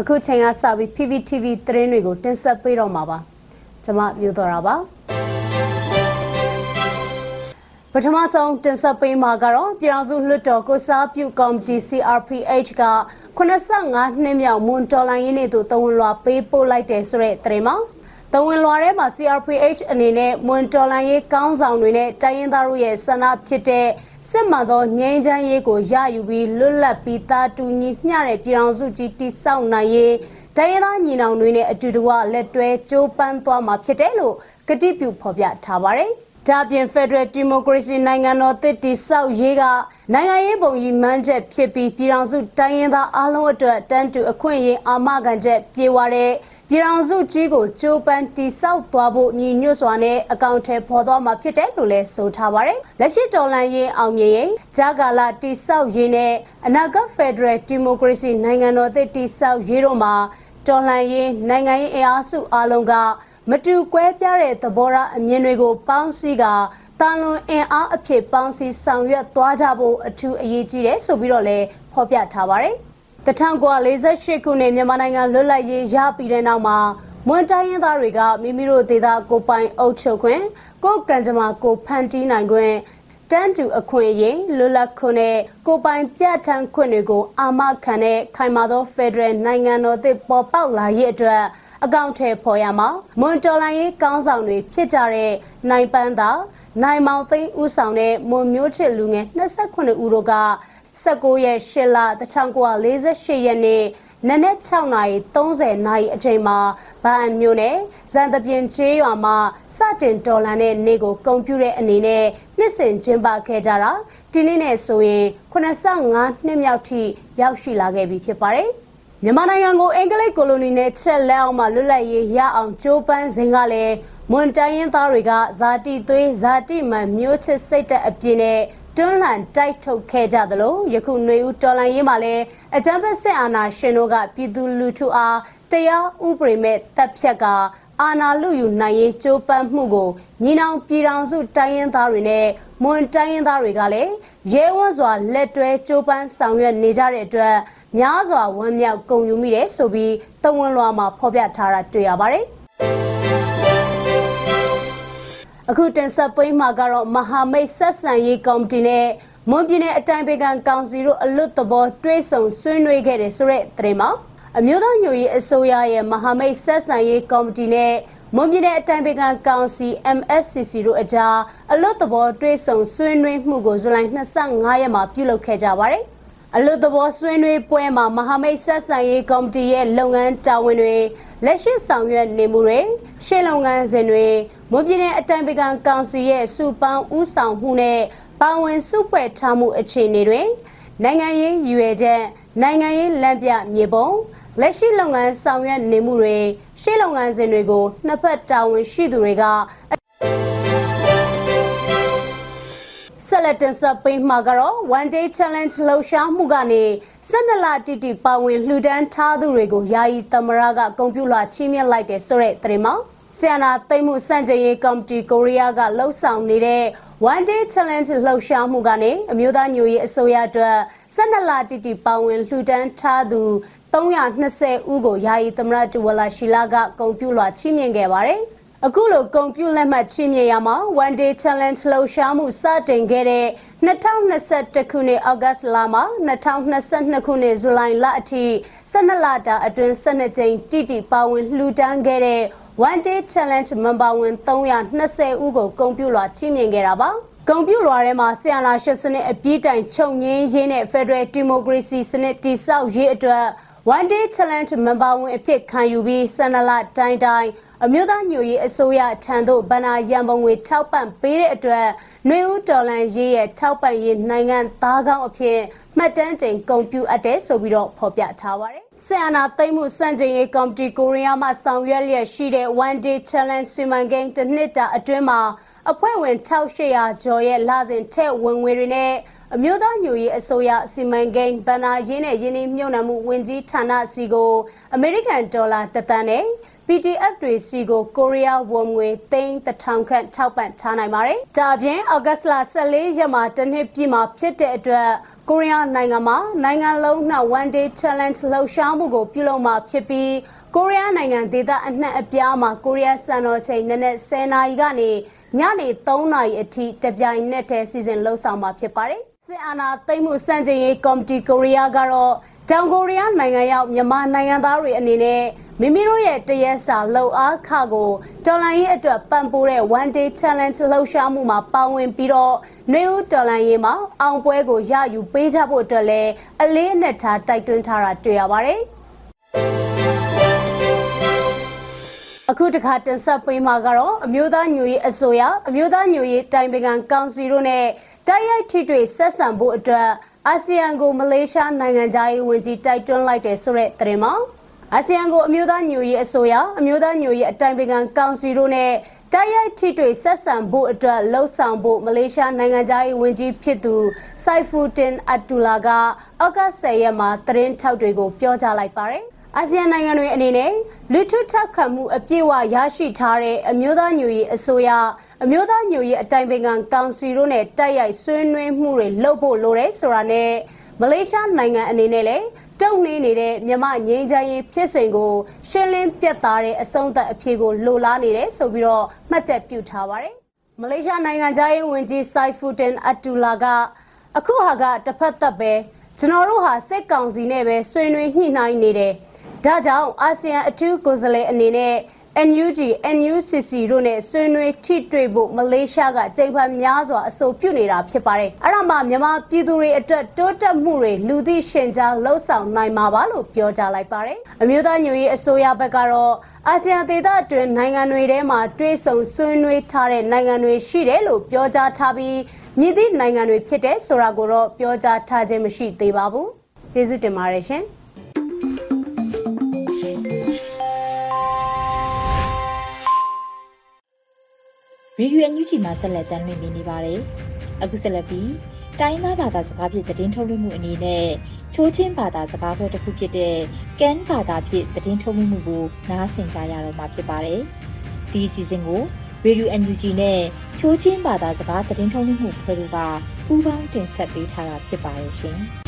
[SPEAKER 5] အခုချိန်ကစပြီး PPTV သတင်းတွေကိုတင်ဆက်ပေးတော့မှာပါ။ကျွန်မမျိုးတော်တာပါ။ပထမဆုံးတင်ဆက်ပေးမှာကတော့ပြည်အောင်စုလွှတ်တော်ကိုစားပြုကော်မတီ CRPH က85နှစ်မြောက်မွန်တော်လိုင်းရင်းနေသူတဝန်လွာပေးပို့လိုက်တယ်ဆိုတဲ့သတင်းမှာ တဝင်လွာထဲမှာ CRPH အနေနဲ့မွန်တော်လိုင်းရေးကောင်းဆောင်တွေနဲ့တိုင်းရင်းသားတို့ရဲ့ဆန္ဒဖြစ်တဲ့စစ်မှန်သောငြိမ်းချမ်းရေးကိုရယူပြီးလွတ်လပ်ပြီးသားတူညီမျှတဲ့ပြည်အောင်စုကြီးတည်ဆောက်နိုင်ရေးတိုင်းရင်းသားညီနောင်တွေနဲ့အတူတကွလက်တွဲကြိုးပမ်းသွားမှာဖြစ်တယ်လို့ကတိပြုဖော်ပြထားပါတယ်။ဒါပြင် Federal Democracy နိုင်ငံတော်တည်တည်ဆောက်ရေးကနိုင်ငံရေးပုံရည်မှန်းချက်ဖြစ်ပြီးပြည်အောင်စုတိုင်းရင်းသားအလုံးအတွက်တန်းတူအခွင့်အရေးအာမခံချက်ပြေဝတဲ့ ပြည်အောင်စုကြီးကိုကြိုးပမ်းတိဆောက်သွားဖို့ညီညွတ်စွာနဲ့အကောင့်ထဲပေါ်သွားမှာဖြစ်တယ်လို့လည်းဆိုထားပါတယ်။လက်ရှိတော်လှန်ရေးအောင်မြင်ရေးဂျာကာလာတိဆောက်ရေးနဲ့အနာဂတ်ဖက်ဒရယ်ဒီမိုကရေစီနိုင်ငံတော်သစ်တိဆောက်ရေးတို့မှာတော်လှန်ရေးနိုင်ငံရေးအင်အားစုအလုံးကမတူကွဲပြားတဲ့သဘောထားအမြင်တွေကိုပေါင်းစည်းကတန်လွန်အင်အားအဖြစ်ပေါင်းစည်းဆောင်ရွက်သွားကြဖို့အထူးအရေးကြီးတယ်ဆိုပြီးတော့လည်းဖော်ပြထားပါတယ်။ 1948ခုနှစ်မြန်မာနိုင်ငံလွတ်လပ်ရေးရပြီးတဲ့နောက်မှာမွန်တိုင်းရင်းသားတွေကမိမိတို့ဒေသကိုပိုင်အုပ်ချုပ်ခွင့်ကိုကံကြမ္မာကိုဖန်တီးနိုင်ခွင့်တန်းတူအခွင့်အရေးလွတ်လပ်ခွင့်နဲ့ကိုပိုင်ပြဋ္ဌာန်းခွင့်တွေကိုအာမခံတဲ့ခိုင်မာသောဖက်ဒရယ်နိုင်ငံတော်သစ်ပေါ်ပေါက်လာရေးအတွက်အကောင့်ထဲပေါ်ရမှာမွန်တော်လိုင်းရေးကောင်းဆောင်တွေဖြစ်ကြတဲ့နိုင်ပန်းသာနိုင်မောင်သိန်းဦးဆောင်တဲ့မွန်မျိုးချစ်လူငယ်28ဦးတို့က 19ရက်8လ1948ရက်နေ့နနက်6နာရီ30နာရီအချိန်မှာဗအံမျိုးနဲ့ဇန်တပြင်းကျေးရွာမှာစတင်ဒေါ်လာနဲ့နေကိုကုန်ပြတဲ့အနေနဲ့နှစ်စဉ်ကျင်းပခဲ့ကြတာဒီနေ့နဲ့ဆိုရင်85နှစ်မြောက်ထိရောက်ရှိလာခဲ့ပြီဖြစ်ပါတယ်မြန်မာနိုင်ငံကိုအင်္ဂလိပ်ကိုလိုနီနဲ့ချက်လက်အောင်မှလွတ်လပ်ရေးရအောင်ကြိုးပမ်းစဉ်ကလည်းမွန်တိုင်းရင်းသားတွေကဇာတိသွေးဇာတိမှန်မျိုးချစ်စိတ်တဲ့အပြင်းနဲ့ တွန်းလှန်တိုက်ထုတ်ခဲ့ကြသလိုယခုຫນွေဦးတော်လှန်ရေးမှာလည်းအကြမ်းဖက်စစ်အာဏာရှင်တို့ကပြည်သူလူထုအားတရားဥပဒေမဲ့တပ်ဖြတ်ကအာဏာလုယူနိုင်ရေးကြိုးပမ်းမှုကိုညီနောင်ပြည်ထောင်စုတိုင်းရင်းသားတွေနဲ့မွန်တိုင်းရင်းသားတွေကလည်းရဲဝံ့စွာလက်တွဲကြိုးပမ်းဆောင်ရွက်နေကြတဲ့အတွက်များစွာဝမ်းမြောက်ဂုဏ်ယူမိတယ်ဆိုပြီးတဝန်လွှာမှာဖော်ပြထားတာတွေ့ရပါတယ်။ အခုတင်ဆက်ပေးမှာကတော့မဟာမိတ်ဆက်ဆံရေးကော်မတီနဲ့မွန်ပြည်နယ်အတိုင်းပင်ခံကောင်စီတို့အလွတ်တဘောတွဲဆုံဆွေးနွေးခဲ့တယ်ဆိုတဲ့သတင်းမှာအမျိုးသားညွရေးအစိုးရရဲ့မဟာမိတ်ဆက်ဆံရေးကော်မတီနဲ့မွန်ပြည်နယ်အတိုင်ပင်ခံကောင်စီ MSCC တို့အကြားအလွတ်သဘောတွဲဆုံဆွေးနွေးမှုကိုဇူလိုင်25ရက်မှာပြုလုပ်ခဲ့ကြပါတယ်။အလွတ်သဘောဆွေးနွေးပွဲမှာမဟာမိတ်ဆက်ဆံရေးကော်မတီရဲ့လုပ်ငန်းတာဝန်တွေလက်ရှိဆောင်ရွက်နေမှုတွေရှေ့လုပ်ငန်းစဉ်တွေ မွန်ပြည်နယ်အတိုင်ပင်ခံကောင်စီရဲ့စုပေါင်းဦးဆောင်မှုနဲ့ပါဝင်စုဖွဲ့ထားမှုအခြေအနေတွေနိုင်ငံရေးရွေချက်နိုင်ငံရေးလမ်းပြမြေပုံလက်ရှိလုပ်ငန်းဆောင်ရွက်နေမှုတွေရှေ့လုပ်ငန်းစဉ်တွေကိုနှစ်ဖက်တာဝန်ရှိသူတွေကဆက်လက်တင်ဆက်ပေးမှာကတော့ one day challenge လှုပ်ရှားမှုကနေ12လတိတိပါဝင်လှူဒန်းထားသူတွေကိုယာယီသမရကဂုဏ်ပြုလွှာချီးမြှင့်လိုက်တယ်ဆိုတဲ့သတင်းမှာ ဆီယနာသိမ့်မှုစန့်ကျင်ရေးကော်မတီကိုရီးယားကလှုပ်ဆောင်နေတဲ့ one day challenge လှုပ်ရှားမှုကနေအမျိုးသားညွရေးအစိုးရအတွက်12လတိတိပါဝင်လှူဒန်းထားသူ320ဦးကိုယာယီသမရတူဝလာရှိလာကဂုဏ်ပြုလွှာချီးမြှင့်ခဲ့ပါတယ်။အခုလိုဂုံပြူလက်မှတ်ချီးမြှင့်ရမှာ one day challenge လှုပ်ရှားမှုစတင်ခဲ့တဲ့2021ခုနှစ်အောက်ဂတ်လမှ2022ခုနှစ်ဇူလိုင်လအထိ12လတာအတွင်း12ကြိမ်တိတိပါဝင်လှူဒန်းခဲ့တဲ့ one day challenge member ဝင်320ဦးကိုဂုံပြူလွှာချီးမြှင့်ခဲ့တာပါ။ဂုံပြူလွှာထဲမှာဆီယနာရှစ်စနစ်အပြည့်တိုင်ချုပ်ငင်းရေးနဲ့ Federal Democracy စနစ်တည်ဆောက်ရေးအတွက် one day challenge member ဝင်အဖြစ်ခံယူပြီးဆန္ဒလတိုင်းတိုင်းအမျိုးသားညွရေးအစိုးရထံသို့ဗဏ္ဍာရန်ပုံငွေထောက်ပံ့ပေးတဲ့အတွက်နှွေဦးတော်လန်ရေးရဲ့ထောက်ပံ့ရေးနိုင်ငံသားကောင်းအဖြစ်မှတ်တမ်းတင်ကုန်ပြုအပ်တဲ့ဆိုပြီးတော့ဖော်ပြထားပါတယ်။ ဆီယနာသိမ့်မှုစံချိန်ရေးကော်မတီကိုရီးယားမှဆောင်ရွက်လျက်ရှိတဲ့ one day challenge စီမံကိန်းတစ်နှစ်တာအတွင်းမှာအဖွဲ့ဝင်1800ကျော်ရဲ့လစဉ်ထက်ဝင်ငွေတွေနဲ့အမျိုးသားညွရေးအစိုးရစီမံကိန်းဗဏ္ဍာရေးနဲ့ယင်းနှမြုံနှံမှုဝင်ကြီးဌာနစီကိုအမေရိကန်ဒေါ်လာတသန်းနဲ့ PDF တွေစီကိုကိုရီးယားဝွန်ငွေသိန်း1000ခန့်ထောက်ပံ့ထားနိုင်ပါတယ်။ဒါပြင်ဩဂတ်စ်လ14ရက်မှာတနှစ်ပြည့်မှာဖြစ်တဲ့အတွက် ကိုရီးယားနိုင်ငံမှာနိုင်ငံလုံးနှောက် one day challenge လှုပ်ရှားမှုကိုပြုလုပ်မှာဖြစ်ပြီးကိုရီးယားနိုင်ငံဒေသအနှံ့အပြားမှာကိုရီးယားစံတော်ချိန်နနက်10နာရီကနေညနေ3နာရီအထိတပြိုင်နက်တည်းစီစဉ်လှုပ်ဆောင်မှာဖြစ်ပါတယ်။စစ်အာဏာသိမ်းမှုစံချိန်ရေးကော်မတီကိုရီးယားကတော့ တောင်ကိုရီးယားနိုင်ငံရောက်မြန်မာနိုင်ငံသားတွေအနေနဲ့မိမိတို့ရဲ့တရက်စာလှုပ်အားခကိုတော်လိုင်းရေးအတွက်ပံ့ပိုးတဲ့ one day challenge လှုပ်ရှားမှုမှာပါဝင်ပြီးတော့နှွေဦးတော်လိုင်းရေးမှာအောင်ပွဲကိုရယူပေးကြဖို့အတွက်လည်းအလေးအနက်ထားတိုက်တွန်းထားတာတွေ့ရပါတယ်အခုတခါတင်ဆက်ပေးမှာကတော့အမျိုးသားညွရေးအစိုးရအမျိုးသားညွရေးတိုင်ပင်ခံကောင်စီတို့နဲ့တိုက်ရိုက်ထိတွေ့ဆက်ဆံဖို့အတွက် အာဆီယံကိုမလေးရှားနိုင်ငံသားရေးဝန်ကြီးတိုက်တွန်းလိုက်တယ်ဆိုတဲ့သတင်းမှာအာဆီယံကိုအမျိုးသားညွရေးအစိုးရအမျိုးသားညွရေးအတိုင်ပင်ခံကောင်စီတို့နဲ့တိုက်ရိုက်ထိတွေ့ဆက်ဆံဖို့အတွက်လှုံ့ဆော်ဖို့မလေးရှားနိုင်ငံသားရေးဝန်ကြီးဖြစ်သူစိုက်ဖူတင်အတူလာကအောက်က10ရက်မှာသတင်းထောက်တွေကိုပြောကြားလိုက်ပါတယ်အာဆီယံနိုင်ငံတွေအနေနဲ့လူထုထောက်ခံမှုအပြည့်အဝရရှိထားတဲ့အမျိုးသားညွရေးအစိုးရ အမျိုးသားညွရေးအတိုင်ပင်ခံကောင်စီတို့နဲ့တိုက်ရိုက်ဆွေးနွေးမှုတွေလုပ်ဖို့လိုတယ်ဆိုတာနဲ့မလေးရှားနိုင်ငံအနေနဲ့လည်းတုံ့နေနေတဲ့မြမငင်းချမ်းရေးဖြစ်စဉ်ကို ရှင်းလင်းပြတ်သားတဲ့အဆုံးသတ်အဖြေကိုလိုလားနေတယ်ဆိုပြီးတော့မှတ်ချက်ပြုထားပါတယ်။မလေးရှားနိုင်ငံသားရေးဝန်ကြီးစိုက်ဖူတင်အတူလာကအခုဟာကတစ်ဖက်သက်ပဲကျွန်တော်တို့ဟာစစ်ကောင်စီနဲ့ပဲဆွေးနွေးညှိနှိုင်းနေတယ်။ဒါကြောင့်အာဆီယံအထူးကိုယ်စားလှယ်အနေနဲ့ NUG NUCC တို့နဲ့ဆွေးနွေးထိတွေ့ဖို့မလေးရှားကကြိမ်ဖန်များစွာအဆိုပြုနေတာဖြစ်ပါတယ်။အဲ့ဒါမှမြန်မာပြည်သူတွေအတွက်တိုးတက်မှုတွေလူသိရှင်ကြားလှုပ်ဆောင်နိုင်မှာပါလို့ပြောကြားလိုက်ပါတယ်။အမျိုးသားညွရေးအစိုးရဘက်ကတော့အာဆီယံဒေသအတွင်းနိုင်ငံတွေထဲမှာတွဲဆုံဆွေးနွေးထားတဲ့နိုင်ငံတွေရှိတယ်လို့ပြောကြားထားပြီးမြစ်သည့်နိုင်ငံတွေဖြစ်တဲ့ဆိုတာကိုတော့ပြောကြားထားခြင်းမရှိသေးပါဘူး။ကျေးဇူးတင်ပါတယ်ရှင်။
[SPEAKER 1] ရေဒီယိုအန်ယူဂျီမှာဆက်လက်တင်ပြနေပါတယ်။အခုဆက်လက်ပြီးတိုင်းသားဘာသာစကားဖြင့်သတင်းထုတ်လွှင့်မှုအနေနဲ့ချိုးချင်းဘာသာစကားဖွဲ့တစ်ခုဖြစ်တဲ့ကန်ဘာသာဖြင့်သတင်းထုတ်လွှင့်မှုကိုနားဆင်ကြရတော့မှာဖြစ်ပါတယ်။ဒီအစီအစဉ်ကိုရေဒီယိုအန်ယူဂျီနဲ့ချိုးချင်းဘာသာစကားသတင်းထုတ်လွှင့်မှုဖွဲ့တို့ကပူးပေါင်းတင်ဆက်ပေးထားတာဖြစ်ပါတယ်ရှင်။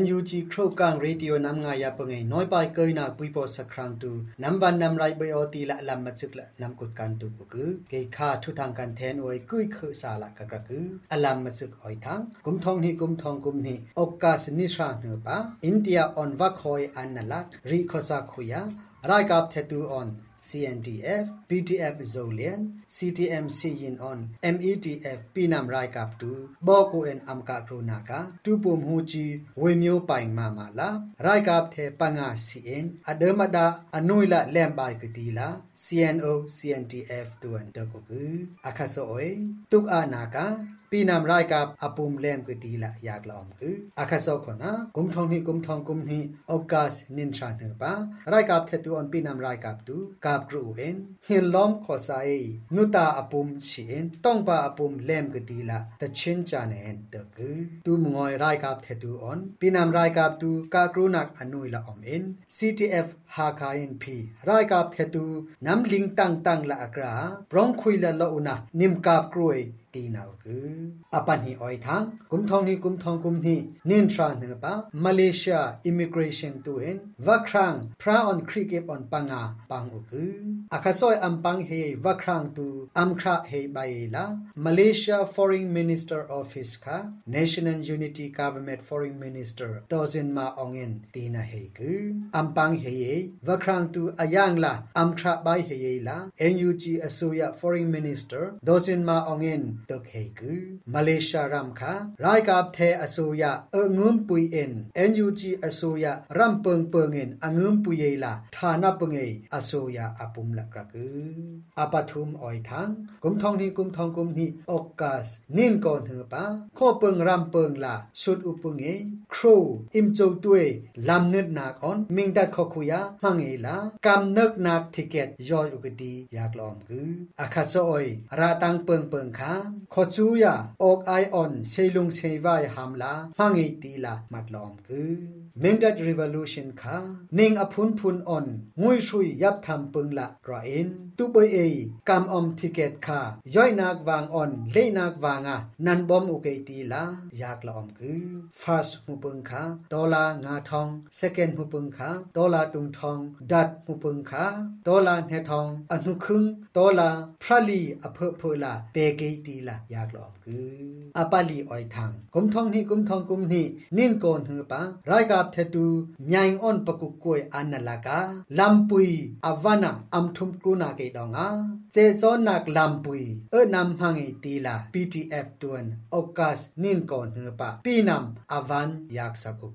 [SPEAKER 6] NUG ครกังเรดิโอนำงายาปงไงน้อยไปเกยนาปุยปอสักครั้งตูนำบันนำไรไปอตีละลำมาจึกละนำกดการตูกุกือเกยค่าทุทางการแทนอวยกุยเคสาละกะกะกืออลำมาจึกอ่อยทางกุมทองนี่กุมทองกุมนี่อกกาสนิชราเนือปะอินเดียออนวักคอยอันนลักรีคอซาคุยารายกับเทตูออน CNDF PDF Zolian CTM Siyin on MEDF Pinam Rai Kap tu Boku en Amka Kronaka tu pum hu chi we myo pai ma ma la Rai Kap the panga CN adamada anui la lem bai kti la CNO CNDF tu an ta ko ku akhaso oi tuk anaka ปีนำรายกับอปุมเลมกตีละอยากลอมคืออาคาโซคนะกุมทองนี่กุมทองกุมนี่โอกาสนินชาเนปารายกับเทตูอนปีนำรายกับตูกับกรูเอ็นหินล้อมขอสายนุตาอปุมชีเอ็นต้องปาอปุมเลมกตีละตะชินจานเอ็นเตคือตูมงอยรายกับเทตูอนปีนำรายกับตูกากรูนักอนุยละอมเอ็น CTF ฮาคาอินพีรายกับเทตูน้ำลิงตังตังละอักราบรองคุยละละอุนะนิมกับกรวย ตีนาวกืออปันฮีออยทังกุมทองนี่กุมทองกุมนี่นินทราเนปะมาเลเซียอิมิเกรชันตัวเองวักครั้งพระออนคริกเก็บออนปังอาปังอุกืออาคาซอยอัมปังเฮวักครั้งตูอัมคราเฮบายลามาเลเซีย foreign minister office ค่ะ national unity government foreign minister ตอซินมาองเงินตีนาเฮกืออัมปังเฮวักครั้งตูอายังลาอัมคราบายเฮลา NUG อสุย foreign minister ดอซินมาองเงิน ตกเฮกุมาเลเซียรัมคารายกับเทอโซยาเองุมปุยเอ็น NUG อโซยารัมเปิงเปิงเอ็นองุมปุยเยลาฐานะเปิงเออโซยาอปุมละกระกุออปทุมออยทังกุมทองนี่กุมทองกุมนี่ออกกาสนินก่อนเหือปาข้อเปิงรัมเปิงลาสุดอุปงเอครูอิมโจตัวยลำเนึกนักออนมิงดัดขอคุยามังเอลากำนึกนักทิเกตยอยอุกดีอยากลอมกืออาคาโซอยราตังเปิงเปิงคาขอจูยาออกไอออนเซลุงเซวายหามลาฮังไอตีลามัดลอมกือ เมงดัดรีวอลูชันคาเนิงอพุนพุนออนงุยชุยยับทำปึงละรอเอ็นตุบเอกำอมทิเกตคาย่อยนักวางออนเลนักวางอ่ะนันบอมอุเกตีลาอยากลอมกือ first หุปึงคาดอลลาร์งาทอง second หุปึงคาดอลลาร์ตุงทองดัดหุปึงคาดอลลาร์เนทองอนุคึงดอลลาร์พระลีอ เพอเพลาตีลายากลอมกืออปาลีออยทางกุมทองนี่กุมทอนปารายกับเทตูမြိုင်ออนปกุกวยอันนลากาลัมปุยอวานาอัมทุมกรุนาเกดองาเจซอนักลัมปุยเอนำหังอีตีลา PTF ตวนออกัสนินก่อนเหือปะปีนำอวันยากสักกุ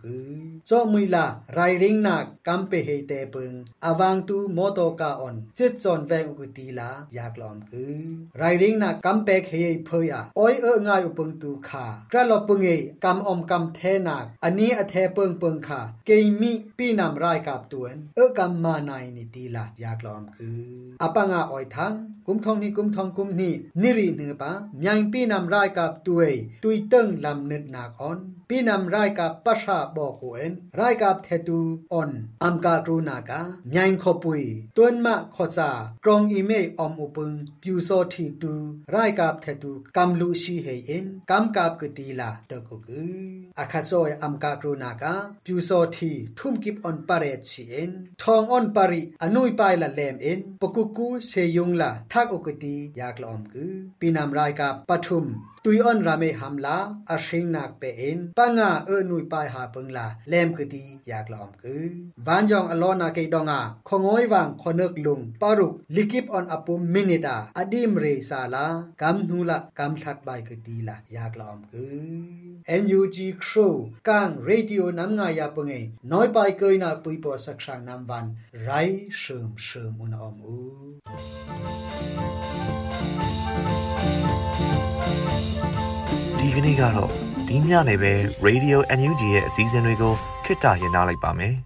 [SPEAKER 6] จอมุยลาไรริงนักกัมเปเฮเตปึงอวังตูโมโตกาออนจิตจอนแวงอุกตีลายากลอมกือไรริงนักกัมเปกเฮยเพยอะออยเอง่ายอุปงตูคากระลอปึงเอกัมอมกัมเทนักอันนี้อเทเปิงเปิงคาเกยมิปีนำไรกับตวนเอกัมมานายนิตีลาอยากลอมคืออปังอาออยทังกุมทองนี่กุมทองกุมนี่นิริเนือปะยังปีนำไรกับตัวตุยตึงลำนึดนักออนปีนำไรกับปัชาบอกเวนไรกับเทตูออนอัมกากรูนากายังขปุยตวนมะขอซากรองอีเมออมอุปงปิวโซทีตูไรกับเทตูกัมลูชีเฮเอ็นกัมกับกตีลาตะกุกุอาคาโซยอัมกากรูนากา ปิวโซทีทุ่มกิบออนปาเรตชีเอ็นทองออนปาริอนุยปายละเลมเอ็นปกุกูเซยุงลาทักอกตีอยากลอมกุปีนำไรกับปทุมตุยออนราเมหัมลาอาชิงนักเปเอ็นปังอาเออนุยปายหาปึงลาเลมกตีอยากลอมกุวันจองอลอนาเกดองอาขงอยวังขนึกลุงปารุกลิกิปออนอปุมมินิตาอดิมเรซาลากัมนูละกัมทัดบายกตีลาอยากลอมกุ NUG Crow กังเรดิโอนำงาย ya pungai noi pai koi na pui po sakshang nam van rai shum shum un om u
[SPEAKER 7] di ကနေ့ကတော့ဒီညနေပဲ Radio NUG ရဲ့အစည်းအဝေးကိုခਿੱတရရနိုင်ပါမယ်